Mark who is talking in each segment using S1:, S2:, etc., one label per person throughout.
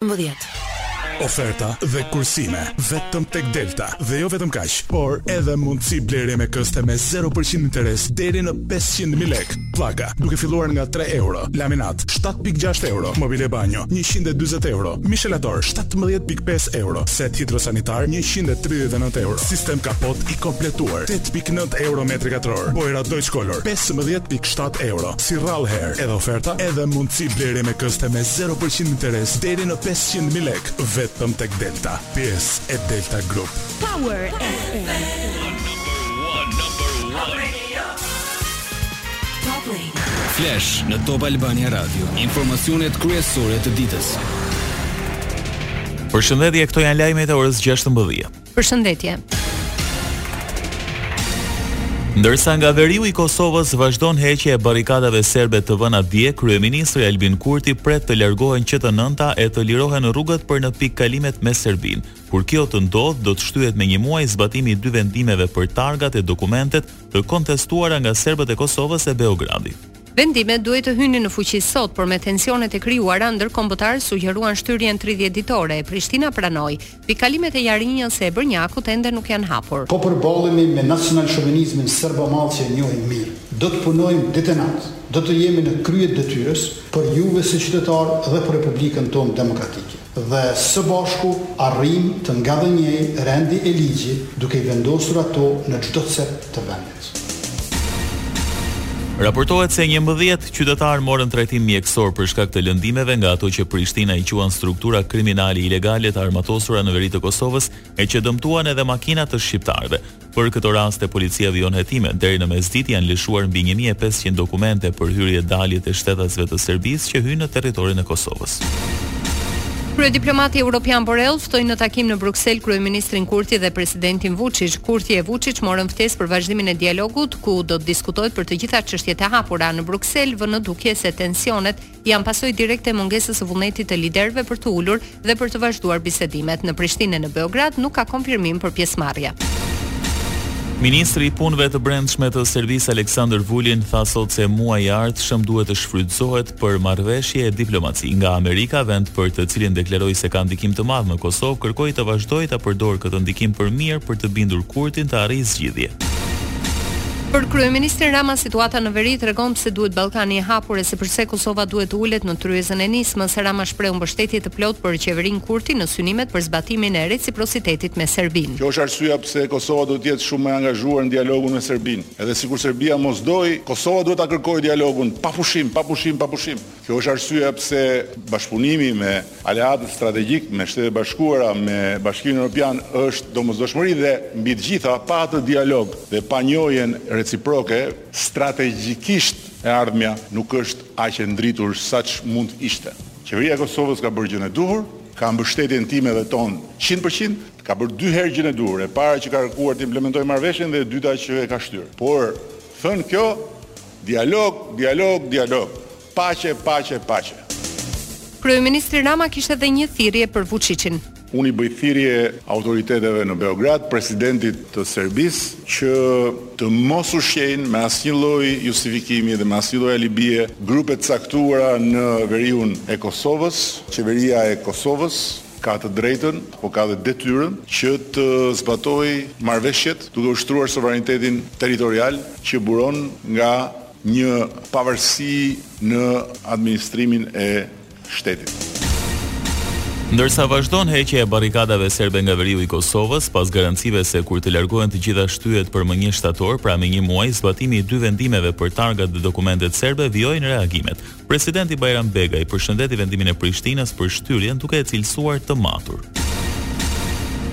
S1: Mbëdhjetë.
S2: Oferta dhe kursime vetëm tek Delta dhe jo vetëm kaq, por edhe mundësi blerje me këste me zero për qind interes deri në pesëqind mijë lekë. Pllaka, duke filluar nga tre euro, laminat, shtatë pikë gjashtë euro, mobile banjo, njëqind e dyzet euro, mishelator, shtatëmbëdhjetë pikë pesë euro, set hidrosanitar, njëqind e tridhjetë e nëntë euro, sistem kapot i kompletuar, tetë pikë nëntë euro metri katror, bojra Deutsch Color, pesëmbëdhjetë pikë shtatë euro, si rrallë herë. Edhe oferta, edhe mundësi blerje me këste me zero për qind interes deri në pesëqind mijë lekë, vetëm tek Delta, pjesë e Delta Group.
S1: Power
S3: Flash në Top Albania Radio, informacionet kryesore të ditës.
S4: Përshëndetje, këto janë lajmet e orës 16.
S5: Përshëndetje.
S4: Ndërsa nga veriu i Kosovës vazhdon heqja e barrikadave serbe të vëna dje, kryeministri Albin Kurti pret të largohen që të nënta e të lirohen rrugët për në pikëkalimet me Serbinë. Kur kjo të ndodhë, do të shtyhet me një muaj zbatimi i dy vendimeve për targat e dokumentet të kontestuara nga serbët e Kosovës e Beogradi.
S5: Vendimet duhej të hynin në fuqi sot, por me tensionet e krijuara ndërkombëtarë sugjeruan shtyrjen tridhjetë ditore e Prishtina pranoi. Pikëkalimet e Jarinjës e Bërnjakut ende nuk janë hapur.
S6: Po përballemi me nacionalshovinizmin serbomadh që e njohim mirë. Do të punojmë ditë e natë. Do të jemi në krye të detyrës, për juve si qytetarë dhe për Republikën tonë demokratike. Dhe së bashku arrijmë të ngadhënjejë rendi e ligji duke i vendosur ato në çdo cep të vendit.
S4: Raportohet se njëmbëdhjetë qytetarë morën trajtim mjekësor për shkak të lëndimeve nga ato që Prishtina i quan struktura kriminale ilegale të armatosura në veri të Kosovës e që dëmtuan edhe makina të shqiptarëve. Për këto raste policia vijon hetime. Deri në mesditë janë lëshuar mbi një mijë e pesëqind dokumente për hyrje-daljet e shtetasve të Serbisë që hyjnë në territorin e Kosovës.
S5: Kryediplomati europian Borrell ftoi në takim në Bruksel kryeministrin Kurti dhe presidentin Vuçiç. Kurti e Vuçiç morën ftesë për vazhdimin e dialogut, ku do të diskutohet për të gjitha çështjet e hapura. Në Bruksel vë në dukje se tensionet janë pasojë direkte e mungesës së vullnetit të liderëve për të ulur dhe për të vazhduar bisedimet. Në Prishtinë e në Beograd nuk ka konfirmim për pjesëmarrje.
S4: Ministri i Punëve të Brendshme të Serbisë Aleksandër Vulin tha sot se muaji i ardhshëm duhet të shfrytëzohet për marrëveshje e diplomaci nga Amerika, vend për të cilin deklaroi se ka ndikim të madh në Kosovë, kërkoi të vazhdojë ta përdorë këtë ndikim për mirë për të bindur Kurtin të arrijë zgjidhje.
S5: Për kryeministrin Rama situata në veri tregon pse duhet Ballkani i hapur e se përse Kosova duhet të ulet në tryezën e nismës. Rama shprehu mbështetje të plotë për qeverinë Kurti në synimet për zbatimin e reciprocitetit me Serbinë.
S7: Kjo është arsyeja pse Kosova duhet të jetë shumë më e angazhuar në dialogun me Serbinë. Edhe sikur Serbia mos dojë, Kosova duhet ta kërkojë dialogun pa pushim, pa pushim, pa pushim. Kjo është arsyeja pse bashkëpunimi me aleatët strategjikë, me Shtetet e Bashkuara, me Bashkimin Europian është domosdoshmëri dhe mbi të gjitha pa atë dialog dhe pa njohjen reciproke, strategjikisht e ardhmja nuk është aq e ndritur saç mund të ishte. Qeveria e Kosovës ka bërë gjënë e duhur, ka mbështetjen time dhe tonë qind për qind. Ka bërë dy herë gjënë e duhur, e para që ka kërkuar të implementojë marrëveshjen dhe e dyta që e ka shtyrë. Por, thënë kjo, dialog, dialog, dialog, paqe, paqe, paqe.
S5: Kryeministri Rama kishte dhe një thirrje për Vuçiçin.
S7: Unë i bëj thirrje autoriteteve në Beograd, presidentit të Serbisë që të mos ushqejnë me asnjë lloj justifikimi dhe me asnjë lloj alibie grupe të caktuara në veriun e Kosovës, qeveria e Kosovës, ka të drejtën, po ka dhe detyrën që të zbatojë marrëveshjet duke ushtruar sovranitetin territorial që buron nga një pavarësi në administrimin e shtetit.
S4: Ndërsa vazhdon heqja e barrikadave serbe nga veriu i Kosovës, pas garancive se kur të largohen të gjitha shtyhet për më një shtator, pra me një muaj, zbatimi i dy vendimeve për targat dhe dokumentet serbe vijojnë reagimet. Presidenti Bajram Begaj përshëndeti vendimin e Prishtinës për shtyrjen duke e cilësuar të matur.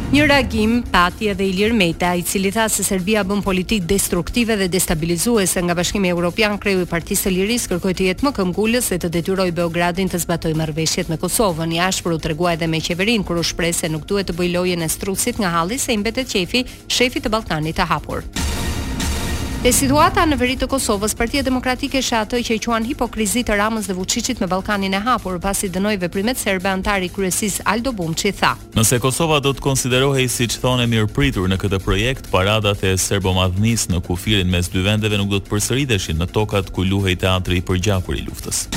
S5: Një reagim pati edhe Ilir Meta, i cili tha se Serbia bën politikë destruktive dhe destabilizuese nga Bashkimi Europian, kreu i Partisë së Lirisë kërkoi të jetë më këmbgulës dhe të detyrojë Beogradin të zbatojë marrëveshjet me Kosovën. I ashpër u tregua edhe me qeverinë kur u shpreh se nuk duhet të bëjë lojën e strucit nga halli se i mbetet qejfi shefit të Ballkanit të Hapur. Te situata në veri të Kosovës, Partia Demokratike sheh atë që e quan hipokrizi të Ramës dhe Vuçiçit me Ballkanin e Hapur, pasi dënoi veprimet serbe, anëtari i kryesisë Aldo Bumçi tha.
S4: Nëse Kosova do të konsiderohej siç thonë e mirëpritur në këtë projekt, paradat e serbomadhnisë në kufirin mes dy vendeve nuk do të përsëriteshin në tokat ku luhej teatri i përgjakur i luftës.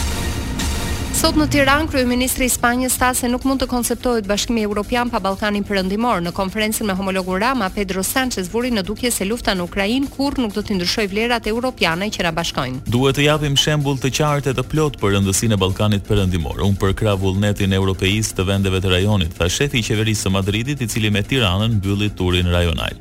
S5: Sot në Tiranë, kryeministri i Spanjës tha se nuk mund të konceptohet Bashkimi Europian pa Ballkanin Perëndimor. Në konferencën me homologun Rama, Pedro Sanchez vuri në dukje se lufta në Ukrainë kurrë nuk do t'i ndryshojë vlerat europiane që na bashkojnë.
S4: Duhet të japim shembull të qartë e të plotë për rëndësinë e Ballkanit Perëndimor. Unë përkrah vullnetin europeist të vendeve të rajonit, tha shefi i qeverisë së Madridit, i cili me Tiranën mbylli turin rajonal.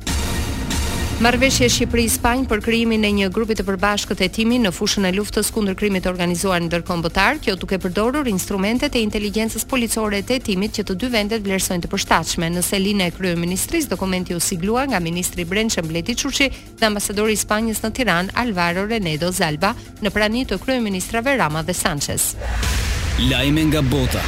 S5: Marrëveshje Shqipëri-Spanjë për krijimin e një grupi të përbashkët hetimi në fushën e luftës kundër krimit të organizuar ndërkombëtar, kjo duke përdorur instrumentet e inteligjencës policore e të hetimit që të dy vendet vlerësojnë të përshtatshme, në selinë e Kryeministrisë, dokumenti u siglua nga ministri i Brendshëm Bledi Çuçi dhe ambasadori i Spanjës në Tiranë, Alvaro Renedo Zalba. në prani të kryeministrave Rama dhe Sanchez.
S3: Lajme nga bota.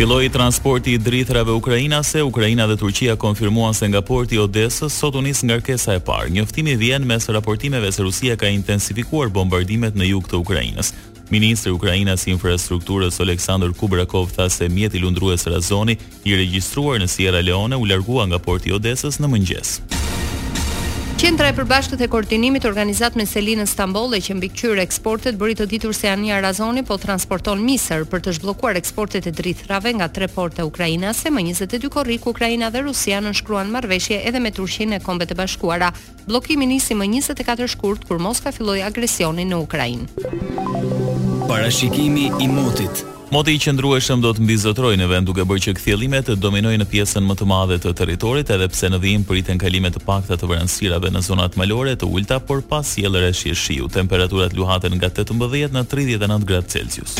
S4: Filloi transporti i drithërave ukrainase, Ukraina dhe Turqia konfirmuan se nga porti i Odesës sot u nis ngarkesa e parë. Njoftimi vjen mes raportimeve se Rusia ka intensifikuar bombardimet në jug të Ukrainës. Ministri ukrainas i infrastrukturës Oleksandr Kubrakov tha se mjeti lundrues Razoni i regjistruar në Sierra Leone u largua nga porti i Odesës në mëngjes.
S5: Qendra e Përbashkët e Koordinimit, organizatë me seli në Stamboll e që mbikëqyr eksportet bëri të ditur se anija Razoni po transporton misër për të zhbllokuar eksportet e drithërave nga tre porte ukrainase. Më njëzet e dy korrik, Ukraina dhe Rusia nënshkruan marrëveshje edhe me Turqinë e Kombet e Bashkuara Bllokimi nisi më njëzet e katër shkurt kur Moska filloi agresionin në Ukrainë.
S3: Parashikimi i motit.
S4: Moti i qëndrueshëm do të mbizotërojë në vend duke bërë që kthjellimet të dominojnë në pjesën më të madhe të territorit edhe pse në vijim priten kalime të pakta të vranësirave në zonat malore të ulëta por pa sjellë reshje shiu. Temperaturat luhaten nga tetëmbëdhjetë në tridhjetë e nëntë gradë Celsius.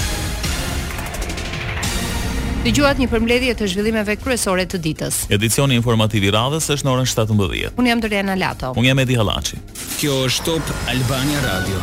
S5: Dëgjuat një përmbledhje të zhvillimeve kryesore të ditës.
S4: Edicioni informativ i radhës është në orën shtatëmbëdhjetë.
S5: Unë jam Doriana Lato.
S4: Unë jam Edi Hallaçi.
S3: Kjo është Top Albania Radio.